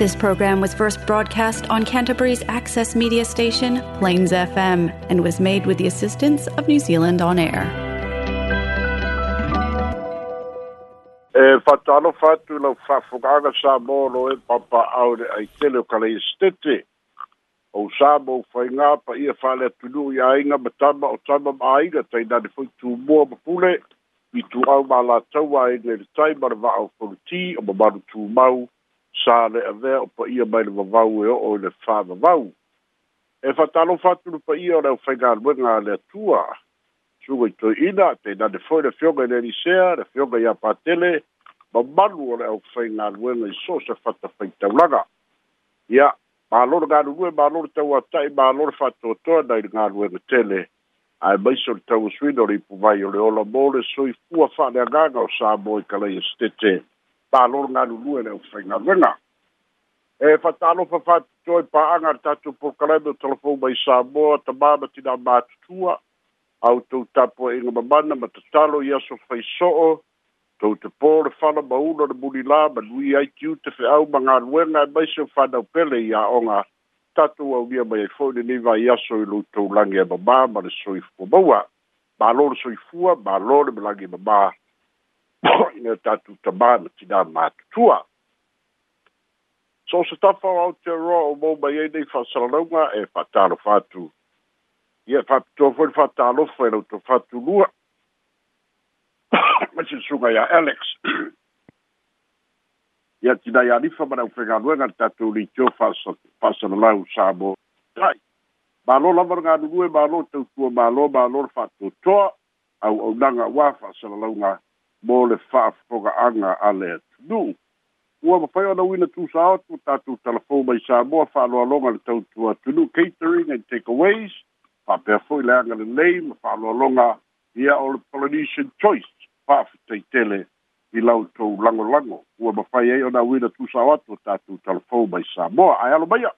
This program was first broadcast on Canterbury's access media station, Plains FM, and was made with the assistance of New Zealand On Air. E whatano whatu lau whawhunganga sā mōno e papa aure ai tele o kala istete. O sā mō whaingā pa ia whale tunu i ainga matama o tama māinga tai nani fwoi tū mua mapule i tū au mā la tau ainga i tai mara vā au whauti o mamaru tū mau sa le avea o ia mai le vavau e o'o i le fa'avavau e fatalofa atu le paia o le aufaigaluega a le atua suga i toi'ina teinane fo'i le fioga i le elisea le fioga iā patele mamalu o le aufaigaluega i so se fatafaitaulaga ia mālole galulue mālole tauata'i mālole fa'atoatoa nai le galuega tele ai maiso le tauasuina o le ipu vai o le ola mo le soifua fa'aleagaga o sa mo i kalaia setete tālolo galulue le ufaigaloega e fa'atalofa fa'atotoe pa'aga le tatou polokalame o talafou mai samoa tamā ma tinā tapo autou e tapua'iga mamana ma i aso tou te pō le fala maula ma ai te ma e maise o pele i a'oga tatou aulia mai ai fo'i lenei vaiaso i e mamā ma le soifua maua mālo soifua inatatumā ma tinā matutua so o se tafa o aotearoa o mou mai ai nei fa'asalalauga e fa'atalofa atu ia fa'apitoa foi le fa'atalofa e lautou fa'atulua ma se suga iā alex ia tinai alifa ma nau fegaluega le tatou leitio fa'asalalau sa mo tai mālo lava le galulue mālo tautua mālo mālo le fa'atotoa auaunaga uā fa'asalalauga mo le fa'afoga'aga a le atunuu ua mafai ona uina tusa o tu tatou talafou mai samoa fa'aloaloga le tautua tunuu catering and takeaways fa'apea fo'i le aga lelei ma fa'aloaloga ia o le polynesian choice fa'afetaitele i lautou lagolago ua mafai ai ona uina tusa o atu o tatou talafou mai samoa ae alo maia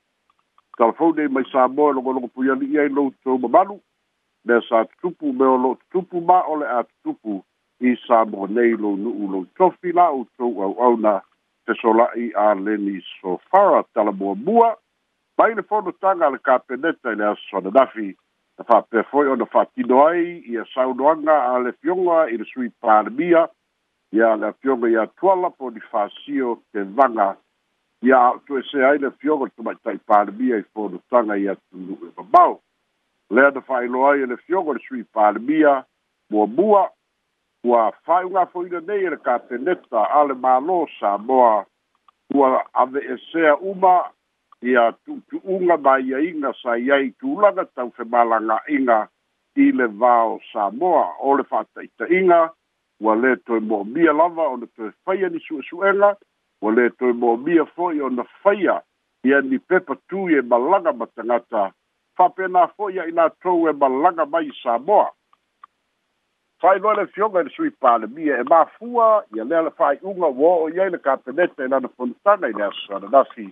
talafou nei mai samoa e logologo puiali'i ai loutou mamalu lea sa tutupu me o lo'o tutupu ma o le a tutupu i sa mo nei lo nu u lo tofi la u to au au na te so la i a leni so fara tala mua mua mai le fono tanga le ka peneta i le aso na nafi na fa pe foi o na fa tino ai i a sau noanga a le fionga i le sui parmia i a le fionga i a tuala po di fa sio te vanga i a tu e se ai le fionga tu mai tai parmia i fono tanga i a tu nu e babau lea na fa ilo ai le fionga le sui parmia mua mua ua fai unga fo ina nei ere ka te neta ale malo sa moa ua ave e sea uma ia tu tu unga ba ia inga sa ia i tu laga tau se malanga inga i le vao sa moa o le fata i ta inga ua le toi mo mia lava o le toi faya ni su su enga ua le toi mo mia fo i o na faya ia ni pepa tu e malanga matangata fa pena fo ia ina tau e malanga mai sa moa fai loa le fionga i le sui pāle mia e mafua i a lea le fai unga wā o iei le kāpenete i nana fontana i nea sana nasi.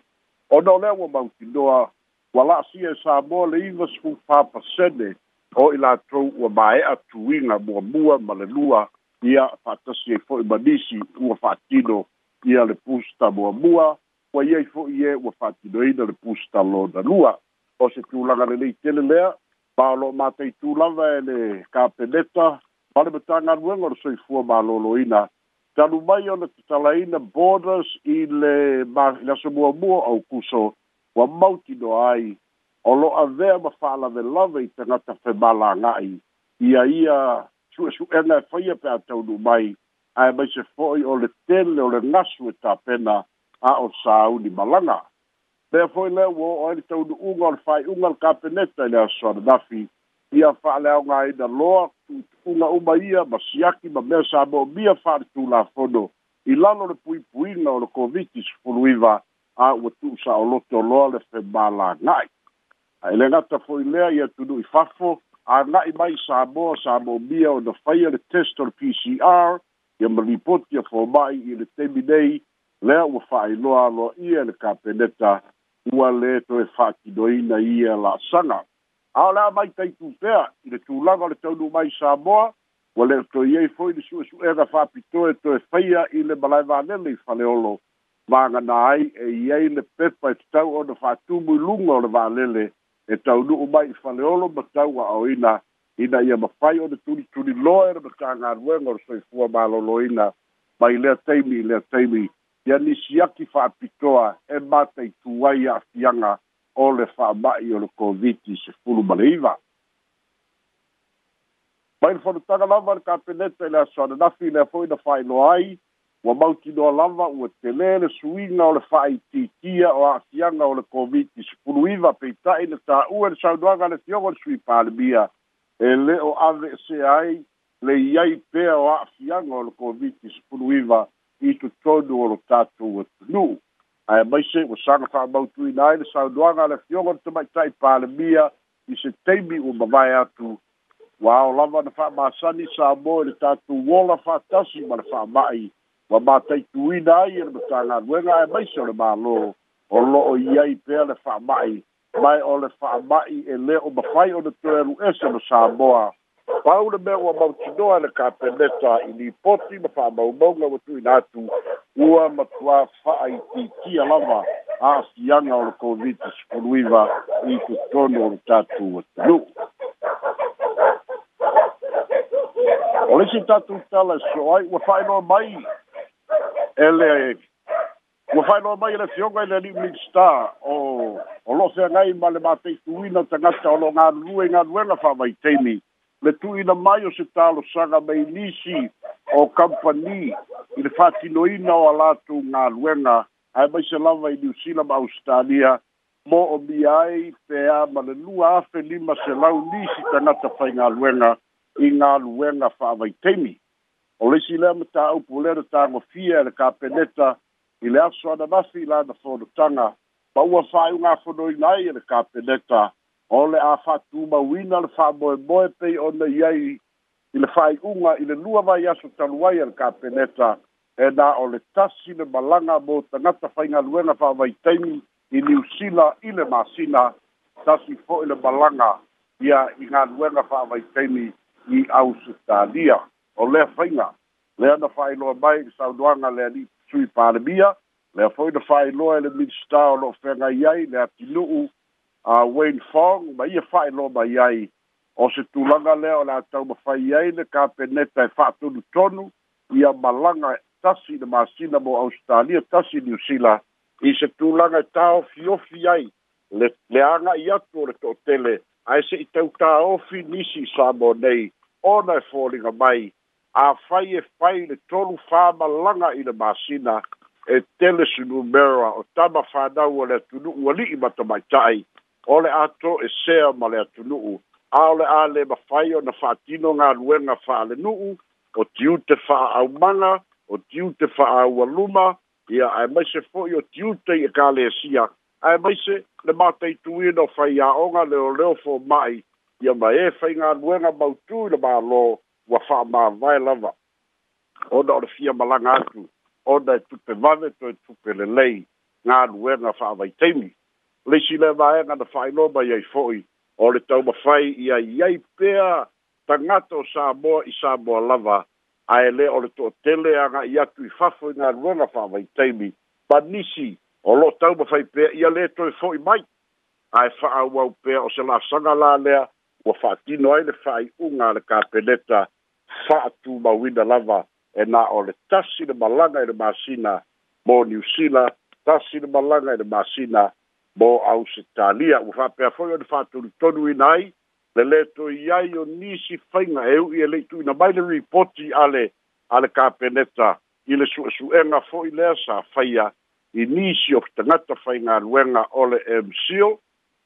O nō lea wā mauti noa, wā la si e sā mō le iwa sifu pāpa sene o i la tau ua mae a tuinga mua mua ma le lua i a fātasi e fo i manisi ua fātino i a le pūsta mua mua wa iei fo i e ua fātino i na le pūsta lo na lua. O se tūlanga le nei tele lea, pālo mātai tūlanga e le kāpeneta, Pare me tanga ruenga o soi fua ma lolo ina. Tanu mai ona te tala ina borders i le maa mua mua au kuso. Wa mauti no ai. O lo a vea ma whaala ve lawe i tangata fe mala ngai. Ia ia chua su enga e whaia pe a taunu mai. Ai mai se foi o le tele o le ngasu e ta pena a o sāu ni malanga. Pea foi le uo o ele taunu unga o le whai unga le kapeneta i le aswa na nafi ia fa'aleaoga aina loa tuuga uma ia ma siaki ma mea sa moomia fa'aletulafono i lalo le puipuiga o le koviti sefulu iva a ua tu'u sa'oloteoloa le femālāga'i ae le gata fo'i lea ia tunu'i fafo aga'i mai sa moa sa moomia ona faia le test o le pcr ia ma lipoti a foma'i i le temi nei lea ua fa'ailoa aloa ia le kapeneta ua lē toe fa'atinoina ia la'asaga a o le a mai taitupea i le tulaga o le taunu mai samoa ua le otoi ai foi le suʻesuʻega faapitoe toe faia i le malae vanele i faleolo vagana ai e iai le pepa e tatau ona faatumu i luga o le valele e taunuu mai i faleolo ma tau aʻoina ina ia mafai ona de loa era matagaluega o le soifua malōlōina ma i lea taimi i lea taimi ia nisi aki faapitoa e mataitū ai aafiaga o le fa'amai o le koviti sefulu ma le iva mai le fonotaga lava le kapeneta i le asoananafi lea fo'i na fa'ailoa ai ua mautinoa lava ua telē le suiga o le fa'aitiitia o a'afiaga o le koviti sefulu iva peita'i na tā'ua le saunoaga le fioga o le sui palemia e lē o ave esea ai le iai pea o a'afiaga o le koviti sefulu iva i totonu o lo tatou atunu'u ae mai se ua saga fa'amautuina ai le saunoaga a le fioga le tamaitai palemia i se taimi ua mavae atu ua ao lava na fa'amasani sa mo i le tatou ola fa'atasi ma le fa'ama'i ua mataituina ai e le matagaluega ae mai se o le mālō o lo'o i ai pea le fa'ama'i mae o le fa'ama'i e lē o mafai o le toe alu ese lo sa moa paule mea ua mautinoa le kapeneta i lipoti ma fa'amaumauga ua tuuina atu ua matuā fa'aitiitia lava a'afiaga o le covid sekuluiva i totonu o le tatou atunuu o le isi tatou tala e so ai ua fa'ailoa mai e le ua fa'ailoa mai e le fioga i le liumlig star o o lo'o feagai ma le mataituina tagata o lo'o galulue i galuega fa'amaiteimi le tu'uina mai o se talosaga mai lisi o kampani i le faatinoina o a latou galuega ae mai se lava i niusila ma australia mo o mia ai pea ma le lua afe lima selau nisi tagata faigaluega i galuega fa'avaitaimi o leisi lea ma tāupu lea na tagofia e le kapeneta i le aso ananafi i lana fonotaga ma ua fa'aiugafonoina ai e le kapeneta o le a fatu ma wina le fa boe boe pe o le iai i le fai unga i le lua vai aso taluai al ka peneta e na o le tasi le malanga mo tangata fai nga luenga fa vai teimi i ni usina i le masina tasi fo i le malanga ia i nga luenga fa vai teimi i au sutalia o le fai nga le ana fai loa mai i sauduanga le ali sui parabia le fai loa i le minstao lo fenga iai le atinuu a uh, Wayne Fong ma ia fai lo mai ai o se tulanga le o la tau ma fai ai le ka peneta e fai tonu tonu ia malanga e tasi na masina mo Australia tasi New Zealand i se tulanga e tau fiofi ai le, le anga i atu o le to tele a e se i tau tau fi nisi sa mo nei ona e fōringa mai a fai e fai le tolu fā malanga i le masina e tele sinu mera o tama fādau o le tunu ua li i matamaitai ole ato e sea ma le atu nuu. A ole a le mawhai o na whaatino ngā ruenga wha le nuu, o tiu te wha au manga, o tiu te wha au aluma, ia ai mai se fwoi o tiu te i ka le sia. Ai mai se le mātai tui no whai a onga leo leo fō mai, ia mai e whai ngā ruenga mautu i le mā lō, wa wha mā vai lava. O na ora fia malanga atu, o na e tupe mawe to e tupe le lei, ngā ruenga wha vai teimi leisi le vaega na fa'ailoma iai fo'i o le taumafai ia iai pea tagata o samoa i samoa lava ae lē o le to'atele aga'i atu i fafo i galuega fa'avaitaimi ma nisi o lo'o taumafai pea le to toe fo'i mai ae fa'aauau pea o se la'asaga lalea ua fa'atino ai le fa'ai'uga a le kapeleta fa'atumauina lava e na o le tasi le malanga i le masina mo ni usila tasi le malanga i le masina mo Ausitalia u fa pe foi de fatto il tonu inai le letto iai o nisi fainga e, e u i letto ina mai le reporti ale ale capenetta ile su su enga foi le sa faia inisi o tangata fainga luenga ole mcio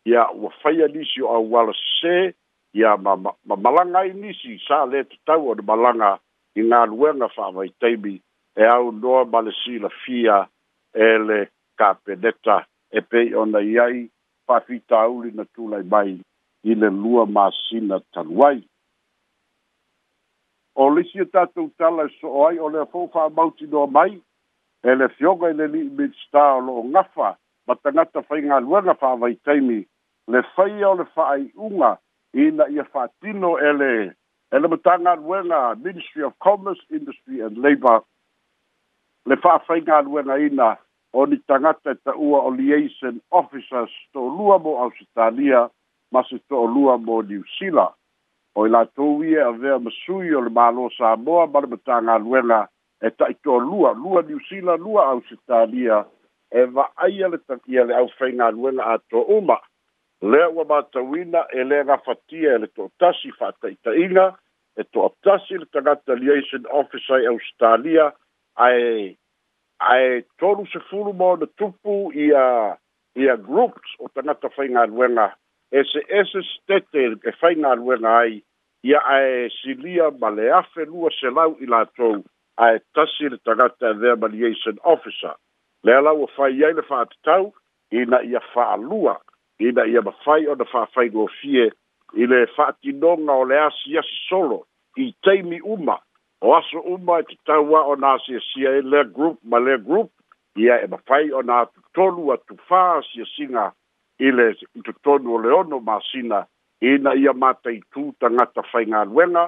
ia u faia nisi o wala se ia ma malanga inisi sa le tau o malanga ina luenga fa vai taibi e au noa malesi la fia ele capenetta e pe ona iai pafitauli na tulai mai i le lua masina taluai o lisi e tatou tala e so o ai o lea fou faamautinoa mai e le fioga i le lii minista o lo'o ngafa ma tagata faigaluega fa'avaitaimi le faia o le fa'ai'uga ina ia fa'atino e le e le matagaluega ministry of commerce industry and labour le fa'afaigaluega ina o ni tangata e taua o liaison officers to lua mo Australia ma se to lua mo New Zealand. O i la tauia a vea masui o le malo sa moa ma le matanga luenga e ta i to lua, lua New Zealand, lua Australia e va aia le takia le au whainga luenga a to uma. Lea ua matawina e lea ngafatia e le to tasi fata i inga e to tasi le tangata liaison officer e Australia ai ae tolu sefulu mo na tupu ia ia groups o tangata whaingaruenga e se ese stete e whaingaruenga ai ia ae silia ma le afe lua se lau i la tou ae tasi le tangata the mediation officer le alau a whai iai le whaatatau ina ia wha lua ina ia ma whai o na wha whaingo fie i le whaatinonga o le asi solo i teimi uma o aso uma e tatauā o na asiasia e lea group ma lea group ia e mafai o na tutolu sia asiasiga i le tutonu o leono masina ina ia mataitū tagata faigaluega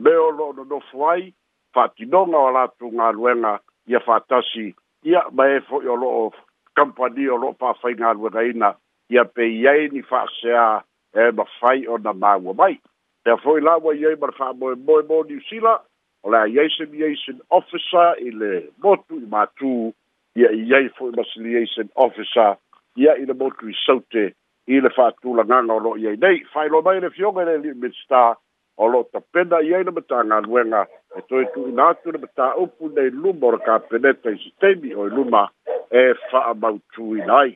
me o loo nonofo ai faatinoga o latou galuega ia faatasi ia mae foʻi o loo kampani o loo faafaigaluegaina ia peiai ni faaseā e mafai ona maua mai ea foʻi la ua iai ma le faamoemoe mo niusila o le a iaise miation officer i le motu i matū ia i ai foʻi masiliation officer ia i le motu i saute i le faatulagaga o loo i ai nei faailoa mai le fioga i le li minista o loo tapena e i ai le matagaluega e toe tuuina atu le mataupu nei luma o le kapeneta i sitemi o i luma e faamautūina ai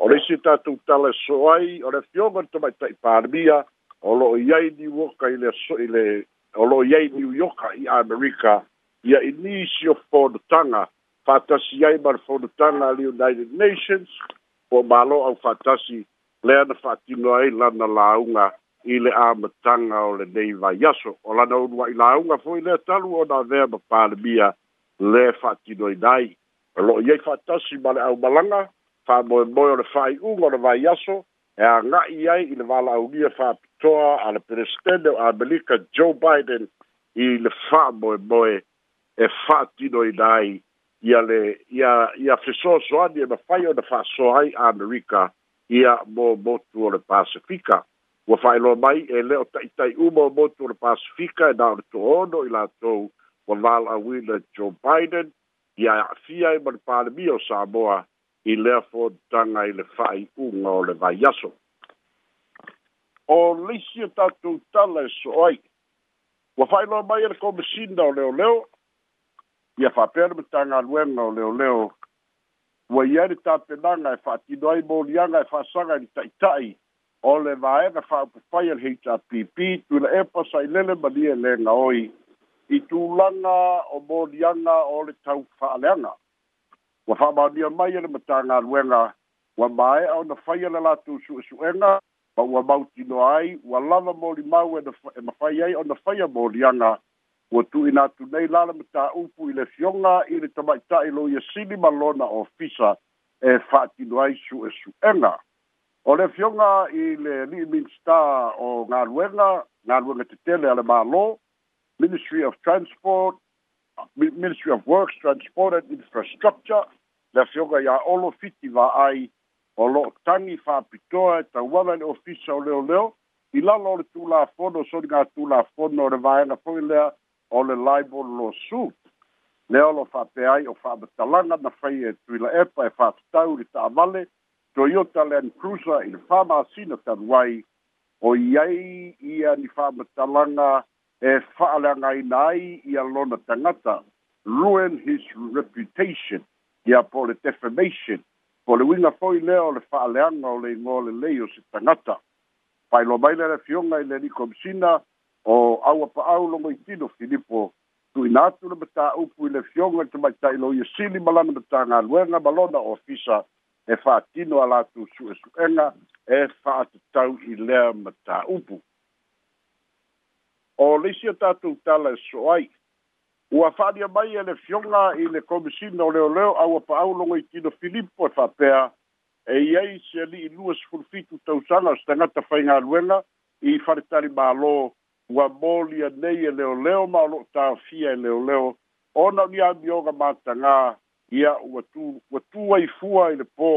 o le isi tatou tala so ai o le fioga le tamaitaʻi palemia o loo i ai niuoka i le so i le o lo iai new yorka i amerika ia i o fonotaga faatasi ai ma le fonotaga a le united nations po malo au faatasi lea na faatino ai lana lauga i le amataga o lenei vaiaso o lana ulua'i lauga foi lea talu ona avea ma palemia le faatinoina ai lo'o iai faatasi ma le aumalaga fa'amoemoe o le fa'ai'uga o le vaiaso e aga'i ai i le vala'aulia toa ala presidente o Amerika Joe Biden i le fa boe boe e fa tino i dai i ale i a, i a fiso so ani e mawhai o na fa so ai Amerika i a mo motu o le Pasifika. Wa fai lo mai e leo ta itai umo motu o le Pasifika e nao le tohono i la tou wa lal a wina Joe Biden i a fia i e mani pale mi o Samoa i leo fo tanga i le fai unga o le vai yaso o lisi o tatu tala e so ai. Wa fai loa mai ala kome sinda o leo leo, ia fa pere me tanga luenga o leo leo, wa iere ta penanga e fa tino ai mo lianga e fa sanga ni tai tai, o le vaega fa upu fai ala hei ta pipi, tu la epa sai lele ma lia e lenga oi, i tu langa o mo lianga o le tau fa aleanga. Wa fa maunia mai ala e me tanga luenga, wa mai au na fai ala la tu su suenga, pa ua mautino ai ua lava moli mau e mafai e ai ona faia molianga ua tuuina atu nei lala mataupu i le fioga i le tamaitaʻi lou ia sili ma lona ofisa e faatino ai suʻesuʻega o le fioga i le liminstar o galuega galuega tetele a le mālō ministry of transport ministry of works transport and infrastructure le fioga iā olo fiti vaai o lo'o tagi faapitoa e tauala le ofisa o leoleo i lalo o le tulafono o Tula tulafono o le vaega fo'i lea o le libel lawsuit lea o lo'o faapea o faamatalaga na fai e tuila epa e i le ta'avale toyota land cruiser i le fāmasina talu o iai ia ni faamatalaga e fa'aleagaina ai ia lona ruin his reputation ia po le defamation po le winga foi le o le fa le anga o le ngo le le o se tangata pai lo mai le le fionga i le ni komsina o au pa au lo mai tino filipo tu inatu le bata upu i le fionga te mai tai lo i sili malana bata ngā luenga balona o fisa e fa tino ala tu su e su enga e fa te tau i le mata upu o le si o tatu tala e soai ua fa'alia mai e le fioga i le komisina o leoleo aua pa'aulogo i tino filipo e fa'apea e iai se ali'i lua sefulufitu tausaga o se tagata faigaluega i faletali mālō ua molia nei e leoleo ma o lo'o tafia e leoleo ona o ni amioga matagā ia ua tu ua tuaifua i le pō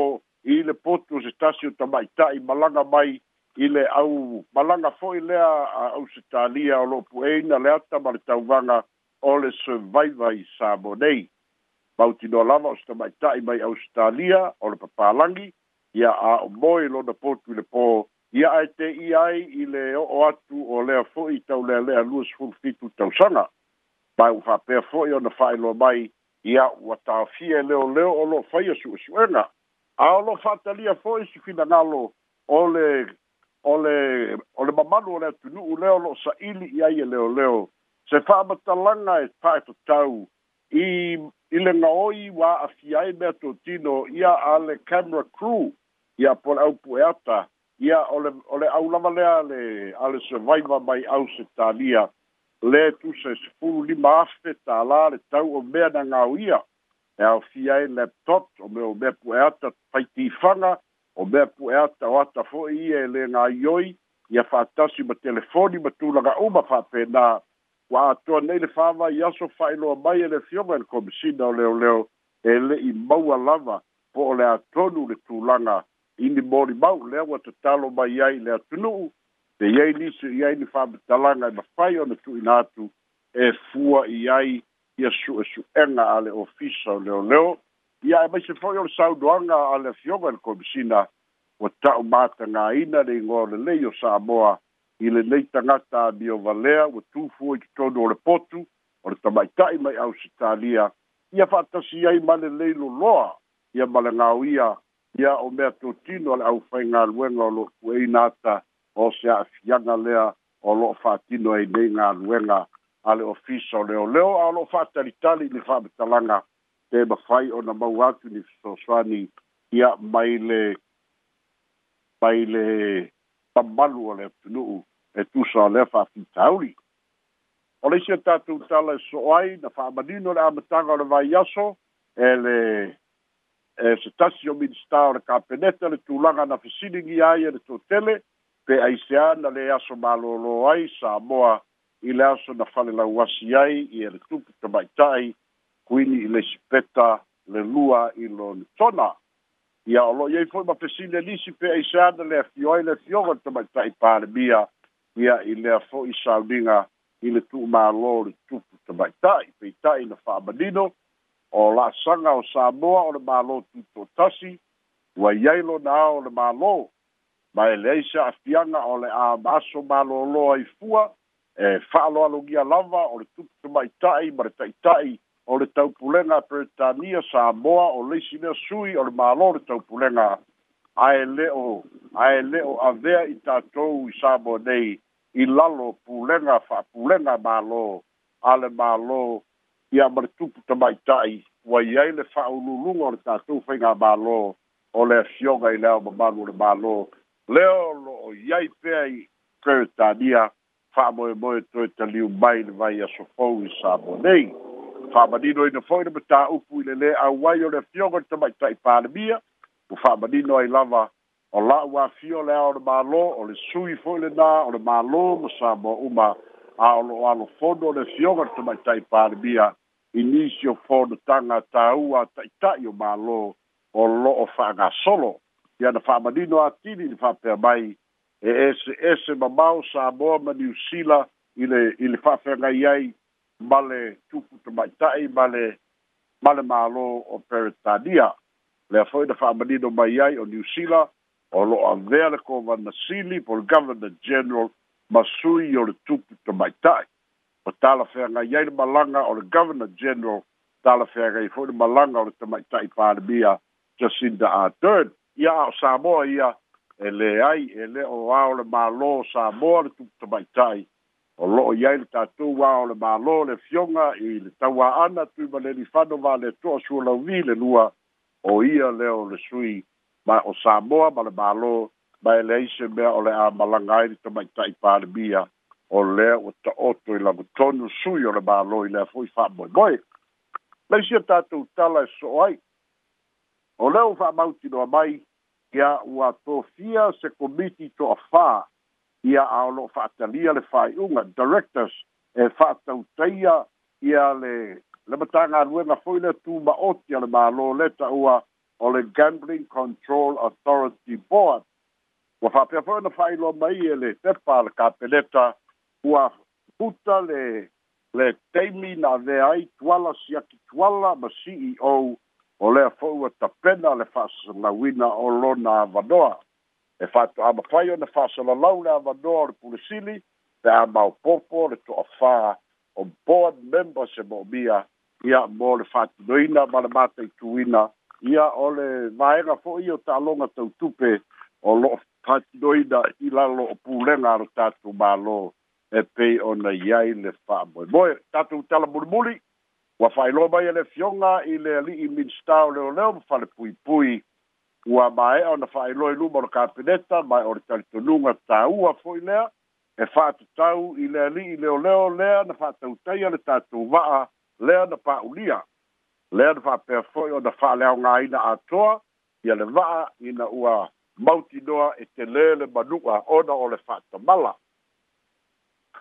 i le potu o se tasi o tama'ita'i malaga mai i le au malaga fo'i lea a'u se talia o lo'o pu'eina le ata ma le tauvaga ole survivor i Samonei. Mauti no lava o stamaitai mai Australia o le papalangi, ia a o moe lo na potu le po, ia a te iai i le o, o atu o lea fo i tau lea lea luas fulfitu tau sanga. Mai u whapea fo i o na whae lo mai, ia ua tawhia leo leo o lo whaia su su A o lo whatalia fo i si fina ngalo o le, o le, o le mamanu o lea tunu u leo lo sa ili iai e leo leo. leo se fa batalanga e fa to tau i i nga oi wa a fiai me to tino ia ale camera crew ia pol au puerta ia ole ole au lava le ale ale survivor mai au se talia le tu e se spulu li mafe ta la le tau o mea na nga oia e au fiai laptop o mea o mea puerta fai tifanga o mea puerta o ata fo i e le nga ioi ia fa atasi ma telefoni ma tulaga uma fa pena wa atoa nei le fāvai aso fa'ailoa mai e le fioga i e le komisina o leoleo e le'i maua lava po o le atonu le tulaga ini molimau lea ua tatalo mai ai le atunu'u pe iai liso i ai ni fa'amatalaga e mafai ona tu'uina atu e fua i ai ia su'esu'ega a le ofisa o leoleo ia e maise fo'i o le saunoaga a le fioga i e le komisina ua ta'u matagāina leigoa o lelei o sa'amoa i le nei tagata abi o valea ua tufu i totonu o le potu o le tamaita'i mai ausitalia ia fa'atasi ai ma lelei loloa ia ma le gaoia ia o mea totino a le ʻaufaigaluega o lo'o tuaina ata o se a'afiaga lea o lo'o fa'atino ai nei galuega a le ofisa o leoleo a o lo'o fa'atalitali i le fa'amatalaga te mafai ona mau atu ni fesoasoani ia mai le mai le tamalu o le atunuu e tusa o lea faafitauli o le isia tatou tala e so'o ai na fa'amanino le amataga o le vaiaso e le e se tasi o minista o le kapeneta le tulaga na fesiligi ai e le totele pe aisea na le aso malōlō ai sa moa i le aso na falelau ai e le tupu tamaita'i kuini i le isipeta le lua i lona tona ia o loo iai foʻi ma pesile lisi pe ai sada le afioai le afioga le tamaitaʻi palemia ia i lea foʻi sauniga i le tuumālō le tupu tamaitaʻi peitaʻi na faamanino o laasaga o samoa o le mālō tutotasi ua iai lona ao o le mālō ma e leai se aafiaga o le a maaso mālōlō ai fua e faaaloalogia lava o le tupu tamaitaʻi ma le taʻitaʻi ta o le taupulenga Britania Samoa o le sina sui o le malo le taupulenga ae leo ae leo a vea i tatou i Samoa nei i lalo pulenga fa pulenga malo ale malo i a maritupu tamaitai wa iai le fa ululunga o le tatou whainga malo o le fionga i leo mamalu le malo leo lo o iai pea i Britania fa moe moe toi taliu mai le vai a sofou i Samoa nei fa'amanino ina fo'i le matā'upu i lelē auai o le afioga le tamaita i palemia ua fa'amanino ai lava o la'u afio le a o le mālō o le sui fo'i lenā o le mālō ma sa mo uma a o lo'o alofono o le afioga le tamaita i palemia i nisi o fonotaga tāua ta'ita'i o mālō o lo'o fa'agasolo ia na fa'amanino atili i le fa'apea mai e ese ese mamao sa moa ma niusila i le i le fa'afeagai ai male tupu te mai tai male male malo o peritania le foi da famanino mai ai o new sila o lo a vera ko vana sili por governor general masui o le tupu te mai tai o tala fea ngai ai le malanga o le governor general tala fea ngai foi le malanga o le te mai tai pārbia jacinda ardern ia o samoa ia e le ai e le o a o le malo samoa le tupu te mai tai o loo iai le tatou ā o le mālō le fioga i le tauāana tuimaleli fano vale toa sualauvi le lua o ia leo le sui ma o samoa ma le mālō ma e leai se mea o le a malaga ai le tamaitaʻi palemia o lea ua taoto i lagotonu sui o le mālō i lea foʻi faamoemoe laisia tatou tala e soo ai o lea ua faamautinoa mai ia ua tofia se komiti toʻafā ia ao lo'o fa'atalia le fai'uga directors e fa'atautaia ia le le matagaluega foi le tuma'oti a le mālō leta ua o le gambling control authority board ua fa'apea foi ona fa'ailoa mai e le tepa le kapeleta ua puta le le taimi na lea ai tuala siaki tuala ma ceo o lea fo'i ua tapena le fa'asasanauina o lona avanoa e fa to ama fai ona fa so la launa va dor pulisili pe ama o popo le to fa o board member se mo bia ia mo le fa doina ma le mate tuina ia ole vai ra fo io ta longa tau tupe o lo fa doina i la lo pulenga ro ta tu ba lo e pe ona yai le fa mo mo ta tu tala burmuli wa fai lo ba ele fionga i le li i min sta o le o le fa le pui pui ua maea ona fa'ailoa i luma o le kapeneta mae o le talitonuga tāua fo'i lea e fa atatau i le ali'i leoleo lea na fa atautaia le tatou va'a lea na pa'ulia lea na fa'apea fo'i ona fa'aleaogāina atoa ia le va'a ina ua mautinoa e telē le manu'a ona o le fa atamala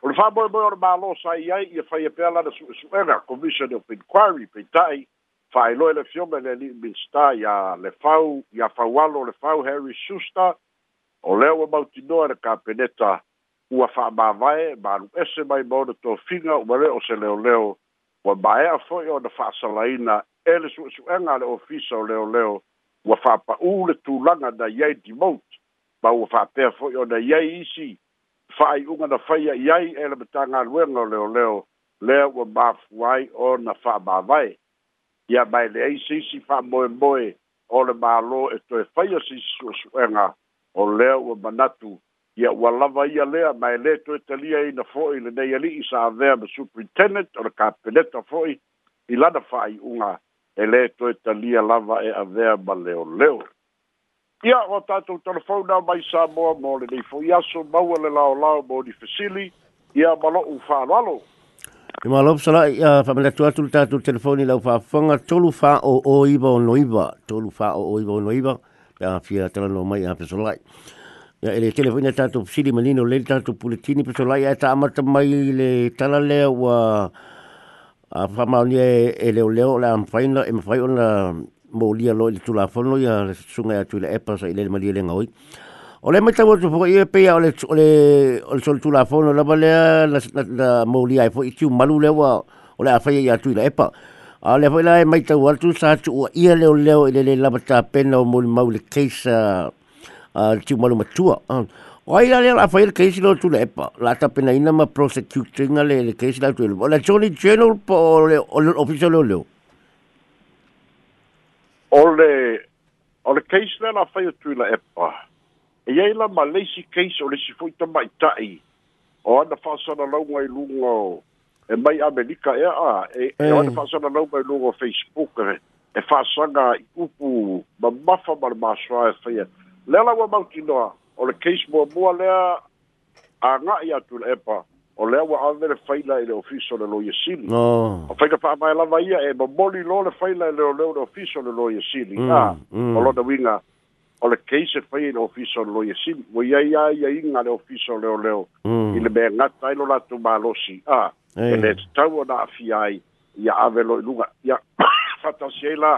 o le fa'amoemoe o le mālo sa i ai ia e faia pea lana su'esu'ega commission of inquiry peita'i faailoe le fioma le ali'i minista ia le fau ia faualo le fau harry suster o lea ua mautinoa le kapeneta ua fa'amāvae malu'ese mai ma ona tofiga ua le o se leoleo ua mae'a fo'i ona fa'asalaina e le su'esu'ega a le ofisa o leoleo ua fa'apa'ū le tulaga na iai demote ma ua fa'apea fo'i ona iai isi fa'ai'uga na faia i ai e le matagaluega o leoleo lea ua mafu ai ona fa'amāvae ia mai le ai sisi fa moe moe o le malo e toe fai o sisi suasuenga o lea ua manatu ia ua lava ia lea mai le toe talia ina foi le nei ali isa avea ma superintendent o le kapeneta foi i lana fai unga e le toe talia lava e avea ma leo leo ia o tatou telefona mai sa moa mo le nei foi aso maua le lao lao mo ni fesili ia malo ufa alo E ma lop sala ia fa mele tu atu tatu telefoni lau fa tolu fa o o iba o noiva, tolu fa o o iba o noiva, ia fia tala no mai a pesolai. Ia ele e telefoni e tatu sili malino le tatu puletini pesolai ia e ta amata mai le tala le wa a fa mauni e leo leo la amfaina e mafai ona mo lia lo i tulafono ia sunga atu i le epa sa i le malia le ngaoi. Ia O le mai tau tu poka ia pea o le o le o le sol tu la fono la bale na na moli ai foi tu malu le wa o le afai ia tu la epa. A le foi la mai tau tu sa tu ia le o le o le la bata pena o moli mau keisa a tu malu matua. O ai la le la fai le keisa lo tu la epa. La ta pena ina ma prosecuting le le keisa la tu O le Johnny General po le o le officer lo le. O le o la fai tu la epa. e ai la ma leisi keisi o leisi foi ta mai tai o ana faasana lauga i luga o e mai amelika ea a e, e ona eh. faasana lauga i luga o facebook e faasaga e i upu mamafa ma le masoa e faia lea laua mautinoa o le case muamua lea agaʻi atu le epa o lea ua ave le faila i le ofisa o le loia sili o faiga faamae lava ia e momoli lo le faila e leoleo le ofisa o le loia sili a o lona uiga mm o le keise fai le ofiso lo ye sim wo ye ya ye inga le ofiso le o leo mm. ile be nga tai lo la tu ma lo si a ah. ele tau o na fi ai ya ave lo luga ya fata se la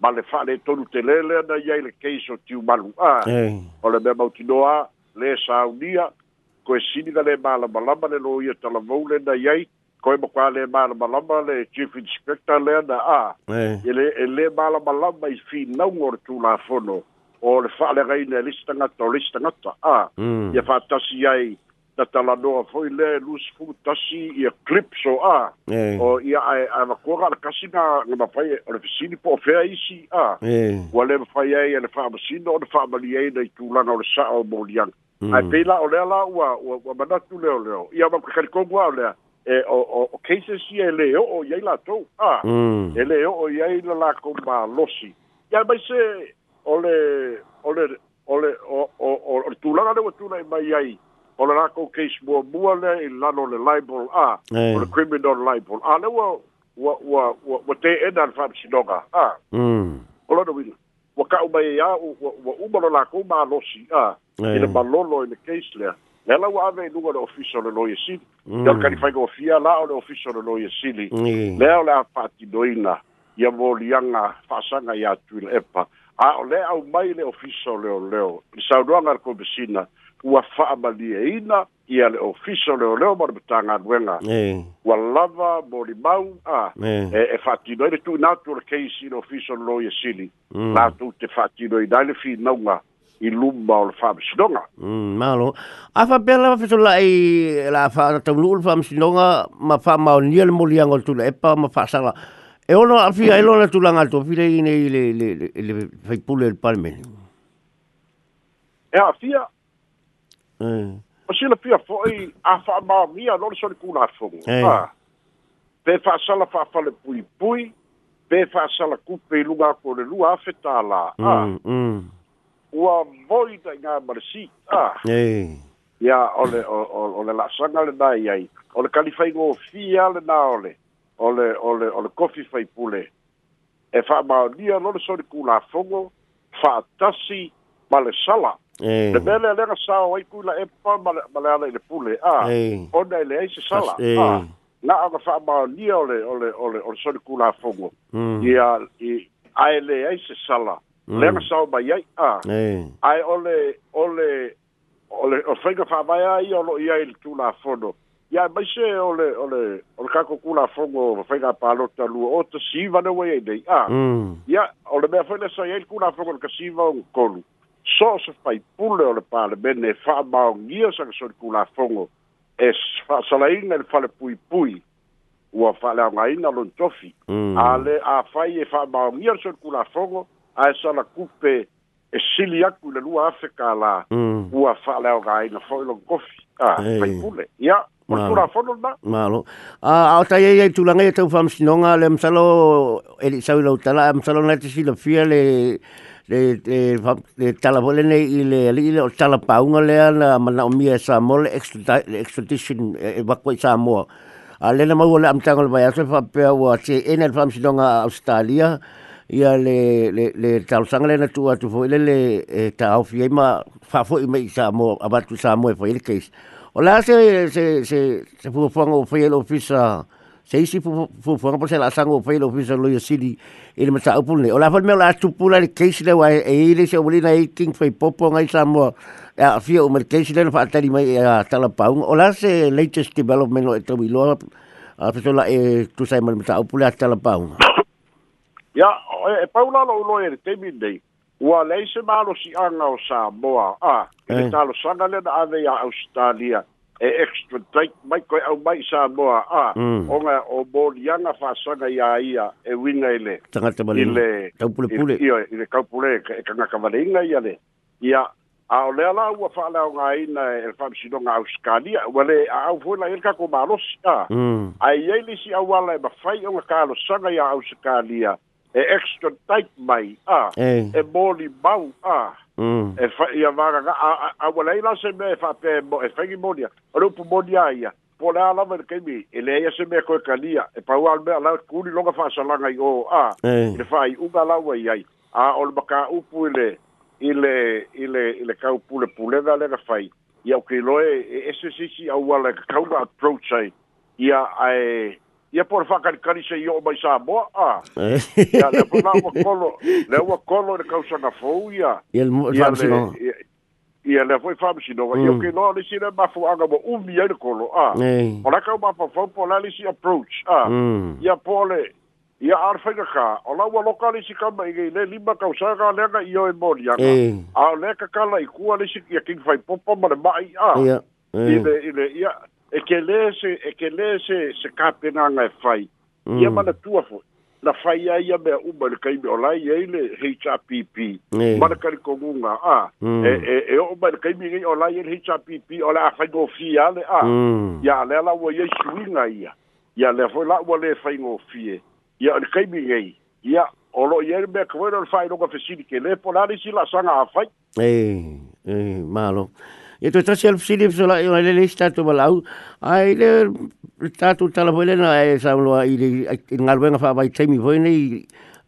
ma le fa le tonu te lele na ye le keise o tiu malu a ah. hey. o le be mauti noa le sa unia koe sini da le mala malama le lo ye tala vaule na ye koe mo kwa le mala malama le chief inspector le na a ah. hey. ele ele mala malama i fi na ngor tu la fono o le fa'alegaina e lisi tagata o lisi tagata a mm. ia fa'atasi ai tatalanoa fo'i le lusifu tasi ia clipso o a o ia ae avakuaga le kasi ga ga mafai o le fesili po ofea isi a ua le mafai ai e le fa'amasino o le fa'amali ai na i tulaga o le sa'a moliaga mm. ae pei la o lea la ua ua manatu leoleo ia makakalikogu a o lea e o o o cases ia ele o mm. e o ia latou a ele o o ia i la lakou malosi ia mai se ole ole ole o o o tu la gade tu nai mai ai ole ra ko case bo bu ale i la no le libel a o le criminal libel a le wa wa wa wa te e dan fa si doga a mm ole do wi wa ka u mai ya e u wa u bo la ko ma lo si a i le balolo i le case le le la wa ave lu le official le lo yesi yo ka ni fa go fia la o le official le lo yesi le le la fa ti doina ya volianga fa sanga ya tu le pa a o le au mai le ofisa o leo leo i sauruanga le komisina ua faamalie ina ia le ofisa o leo leo ma le matagaluega e. ua lava molimau a e faatinoai e, e le tuinatu o le keisi i mm. le ofisa o le loia sili latou te faatinoina ai le finauga i luma o le faamasinoga mm, malo afapea lava fesolaʻi la faatauluu le faamasinoga ma faamaonia le moliaga o le tulaepa ma faasala E ona a fia elo la tulanga tu fia i nei le le le fai pule il palme. E a fia. Eh. O sila fia foi a fa ma mia lor sol kula fogo. Ah. Pe fa sala fa fa le pui pui. Pe fa sala kupe luga ko le lua fetala. Mm, ah. Mm. Ua voida nga marsi. Ah. Eh. Ya, ole ole la sanga le dai ai. Ole kalifai ngofia le na ole. ole ole ole kofi fai pule e fa ma dia lo so di kula fogo fa tasi male sala le bele le ga sa oi kula e pa male ale le pule a o dai e le se sala na a fa ma dia ole ole ole ole so di kula fogo hmm. ia i ai le ai se sala hmm. le ga sa ba ai a ai ole ole ole o fega fa ba ai o lo ia il tu la fodo ia mai se o le o le o le kakokulafogo mafaiga palota lua o tasiva le uai ai lei a ia mm. o le mea foi le sai ai le kulafogo le kasiva o gakolu so o se faipule o le palemene e fa'amaogia sagasoli kulafogo e fa'asalaiga i le falepuipui ua fa'aleaogaina o lon tofi mm. a le afai e fa'amaogia le soli kulafogo ae salakupe e sili aku le lua afe ka la mm. ua fa'aleaogāina fo'i logo kofi a ah, faipule ia o le tulafono na malo a ah, o tai ai ai tulagai e taufamasinoga le masalo e li'i sau i lau tala e masalo na te silafia le le le tala vole nei i le ali le tala paunga le ana mana o mia sa mo le extradition e, e wako i sa mo a ah, na mau le amtango le vai aso fa pe o te ena le famsidonga Australia Australia ia le le le tau sanga le tu atu foi le le ta au fie ma fa foi me sa mo abatu sa mo e foi le case o la se se se se fu fongo foi le ofisa se isi fu fu fongo po se la sango foi e le ofisa lo yesili ele ma sa upu le o la foi me la tu pula le case le wa e ile se obulina e king foi popo ngai sa mo a fie o mer case le fa tali mai e a tala paung o la se latest development o e tobilo a pesola e tu sai ma sa upu le tala paung ya e paula lo lo er te mi dei wa le se malo si anga o sa boa a e eh. talo sanga le da ve ya australia e extra tight mai ko au mai sa boa a mm. onga o bo yanga fa sanga ya ia e winga ile tanga te mali ile tau pule pule io i le kau pule e ka, e kanga ka vale inga ia le ia a o le ala ua fa o nga ina e fa si donga australia wa le a au fuela el ka ko malo si a mm. a ye le si au ala e ba fai onga ka lo sanga ya australia e extra tight mai a e boli e bau a mm. e fa ia vaga a a wala ila se me fa e pe mo e fa gimodia ro pu modia ia po la la ver ke mi e le ia se me ko kalia e pa u alme ala ku li longa fa sa langa yo a e fa i u ga la wa ia a ol baka u pu le ile ile ile ka u pu le pu le da le fa i ia ke lo e e se si si a wala ka ka approach ai ia ai ia porfaka ni carícia e o mai sa moa a eh. ia le pona ua o le ua kolo le kausaga fou ia ia le ia mm. le foi faamasinoga ia okinoa o que mafuaga ua umi ai le kolo a eh. o la kau mafafau po la lisi approach a ia e eh. a ia ar faigakā o local ua loka lisi kamaigai le lima kausaga a leaga i oe moliaga a o cala e i kua lisi que kigifaipopa ma le ma'i a Ah. le i le ia e ke le se e ke le se se kape na nga fai mm. ia mana tua fo na fai ai ia mea uba le kaibe o lai ei le HRPP mm. mana kari kongunga a ah. mm. e, e, e o ba le kaibe ngai o lai ei le HRPP o le a fai ngō fi a le a ia le la ua ia suinga ia ia le fo la ua le fai ngō fi e ia le kaibe ngai ia o lo ia le mea kawaira le fai ngō fesini ke le po la le si la sanga a fai ei ei malo E to tasi alu pisini pisola i ngale leis tātou malau. Ai le tātou tala poe lena e sauloa i le ngaluenga whabai taimi poe nei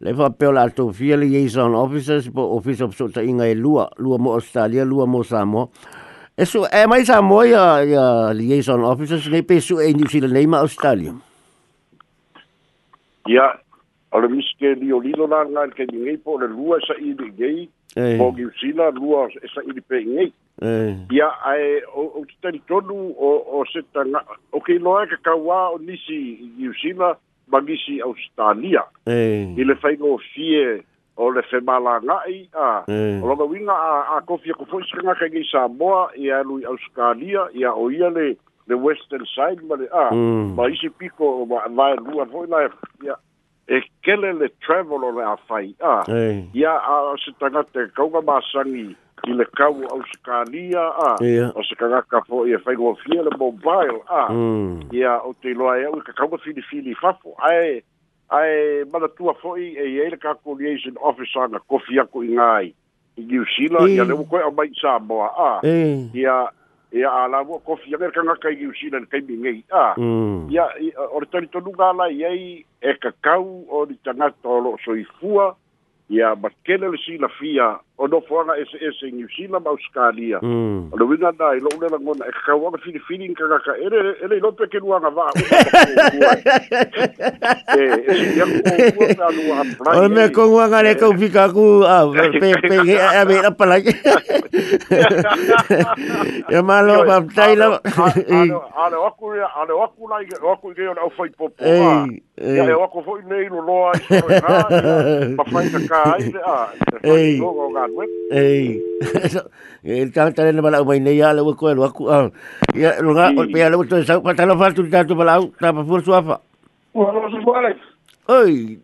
le fa pe la to fia le liaison officers po office of sota inga e lua lua mo Australia lua mo Samoa Eso e eh, mai sa mo ya ya liaison officers nei pe su e New Zealand nei ma Australia. Ya, ole miske di o lilo na ngan ke ni po le lua sa i de gei eh. o giusina rua e sa ili pe ngei ia ae o, o tutari tonu o, o se o kei loa ka kaua o nisi giusina magisi australia eh. ile faino o fie o le fe mala ngai o loga winga a, a kofi ako fo iskanga kai ngei Samoa ia lui australia ia o ia le the western side ma le a mm. ma isi piko ma lai lua foi lai ia e kele le travel o le awhai a. Hey. Ia a o se tangate kaunga māsangi i le kau au se a. O se kangaka fo i e a whaingua fia le mobile a. Mm. Ia o te loa e au i ka kaunga fini fini fafo. Ae, ae mana tua fo e i eile kako liaison officer na kofi ako i ngai. I New Zealand, hey. ia le mokoe o mai sa moa a. Ia, E mm. ia ala wo kofi ya kanga kai gi usina kai bingei a ya or tari to nuga la yai e kakau or tanga to lo soifua ia makele le silafia o nofoaga ese ese new zealand australia mm. o e e le uiga na i lo'u le lagona e kakauaga filifili nkagaka ele ele i lo pekeluaga va ole mea koguaga le kaufika aku peeaveila palai ia malo mataila aleo aku aleo aku lai o aku igei ole au fai popo ia e oako fo'i nei loloa i soegā mafaigaká ai le a ei o galuega ei e tatalena mala'u mai nei a le koe lo aku a ia loga pea leua toe sau patalofa atu le tatou mala'au tapafua le suafa ua loa e susua'alai oi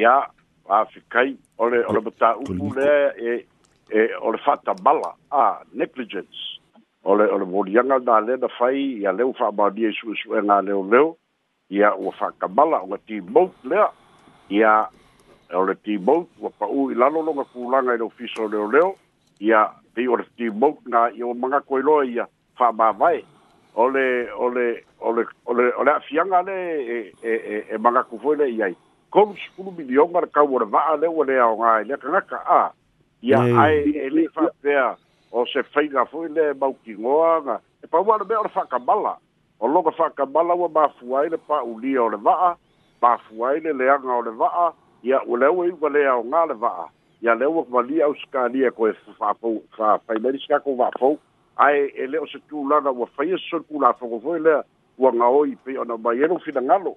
ia a'afikai o le o le mataupu lea e e o le fa'atabala a negligence o le o le voliaga na lē na fai ia leu fa'amaonia i su'esu'ega leoleo ia ua fa'akabala ua timot lea ia o le timot ua pa'ū i lalologa kulaga i lou fiso leoleo ia pei o le timot ga ia ua magako i loa ia fa'amāvae o le o le o le o le afiaga le e e e magaku foi le i ai kolu sepulu milionga le kau ole va'a le ua leaoga i e le kagaka a ia mm. ai ele le faapea o se faiga foi le maukigoa ga e paua le mea o le fa'akamala e o loga fa'akamala ua mafu ai le pa'aulia o le va'a mafu ai le leaga o le va'a ia ua e lea ua i ua leaoga le va'a ia lea ua valia au fa koe fa'afou fafailani sekakou va'afou ae e le o se tulaga ua faia se solipulafogo foi lea ua gaoi pei ona mai elu finagalo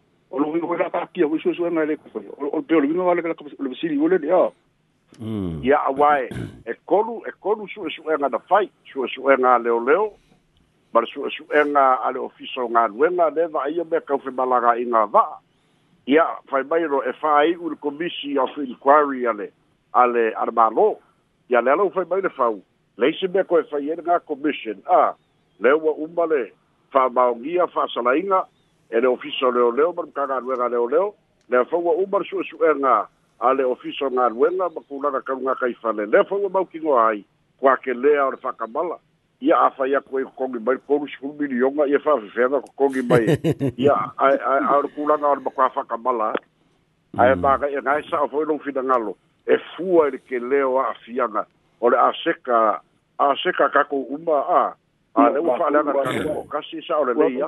o lo vino la aquí o eso eso no le o pero vino vale la lo sí digo le ya ya away el colu el colu su su en la fight su su en la leo leo pero su su en la al oficio nga duela de va ahí me cafe balaga en va ya fai bairo e fai ur komisi of inquiry ale ale armalo ya le lo fai bairo fau le se me ko fai en la commission a le wa umbale fa maungia fa salainga Ele e le ofisa o leoleo ma makagaluega leoleo le afaua uma le suʻesuʻega a le ofisa o galuega ma kulaga kalugakai fale le afaua maukigoa ai kuakelea o le fa'akamala ia afai aku ai kokogi hmm. mai kolu sikulu milioga ia fa'afefega kokogi mai ia ae le kulaga o le makuā fa'akamala ae magai e gae sa'o foi lou finagalo e fua i le kelea a a'afiaga a le aseka aseka kakou uma a a le ua fa'aleaga kakasi sa'o lelei a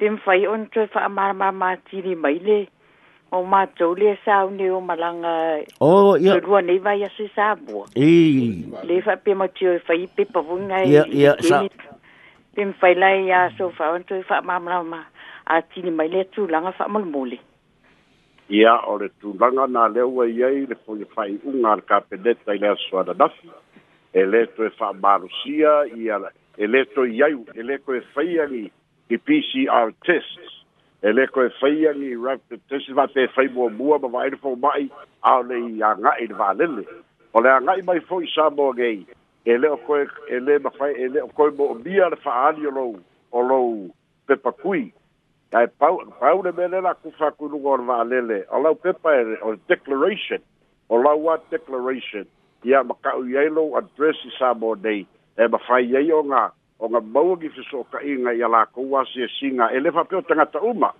pim fai on tre fa ma ma ma ti ni mai le o ma to le sa o ne o malanga o ia lua ne va ia se sa bo e le fa pe ma ti o fai pe pa vu nga ia ia sa pim fai la ia so fa on tre fa ma ma ma a ti ni mai le tu langa fa mal mole ia o le tu langa na le o ia i le fo fai un ar ka pe de tai la so da dafi e le to e fa ma rusia ia e le to ia e le ko e fai ali i PCR tests, e le koe whai ni, rapid test ma te whai mua mua ma waere fō mai a le i a ngai le vālele o le a ngai mai fōi i mō ngei e le o koe e le ma whai e le o koe mō mia le whaani o lou o lou pepa kui ai pau pau le mele la ku fa ku lugo le vālele o lau pepa e o declaration o lau wa declaration ia ma kau i ailo address i sā mō nei e ma whai ei o ngā o ga maua gi fesookaʻiga ia lakou asiasiga e, e le faapea o tagata uma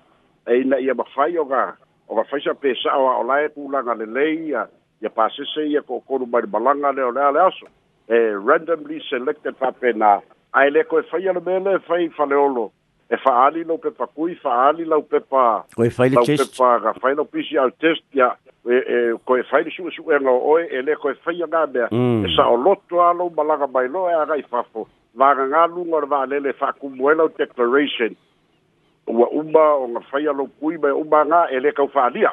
e ina ia mafai o ga o ga faisa pesaʻo aʻolae pulaga lelei ia ia pasese ia koʻokolu mai le malaga lea o le a le aso e randomly selected faapena ae lē koe faia le mele e fai faleolo e fa'aali lau pepa kui fa'aali lau pepa pepa ga fai lau pcr test ia e e koe fai le suʻesuʻega o oe e lē koe faia gamea mm. e saʻoloto a lou malaga mai loa e agai fafo vaganga lunga o vaalele faakumuela o declaration ua uma o ga faia loukui ma uma ga e lē kaufālia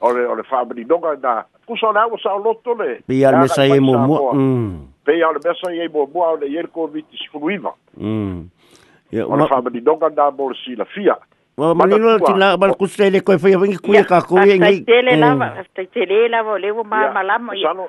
o le o le faamalinoga na kusa o le aua saʻoloto le peia le mesa iai muamua peia o le mesa iai muamua o leiai le kovidi sifuluiva o le faamalinoga na mo le silafia Wa mani no ti la ba kusle le ko fa yeng ku ye ka ku ye ngi. Ta tele la ba, ta tele la ba le wo ma ma la mo.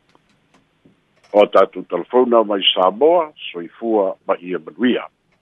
o tatu telefona mai Samoa, soifua mai Emanuia.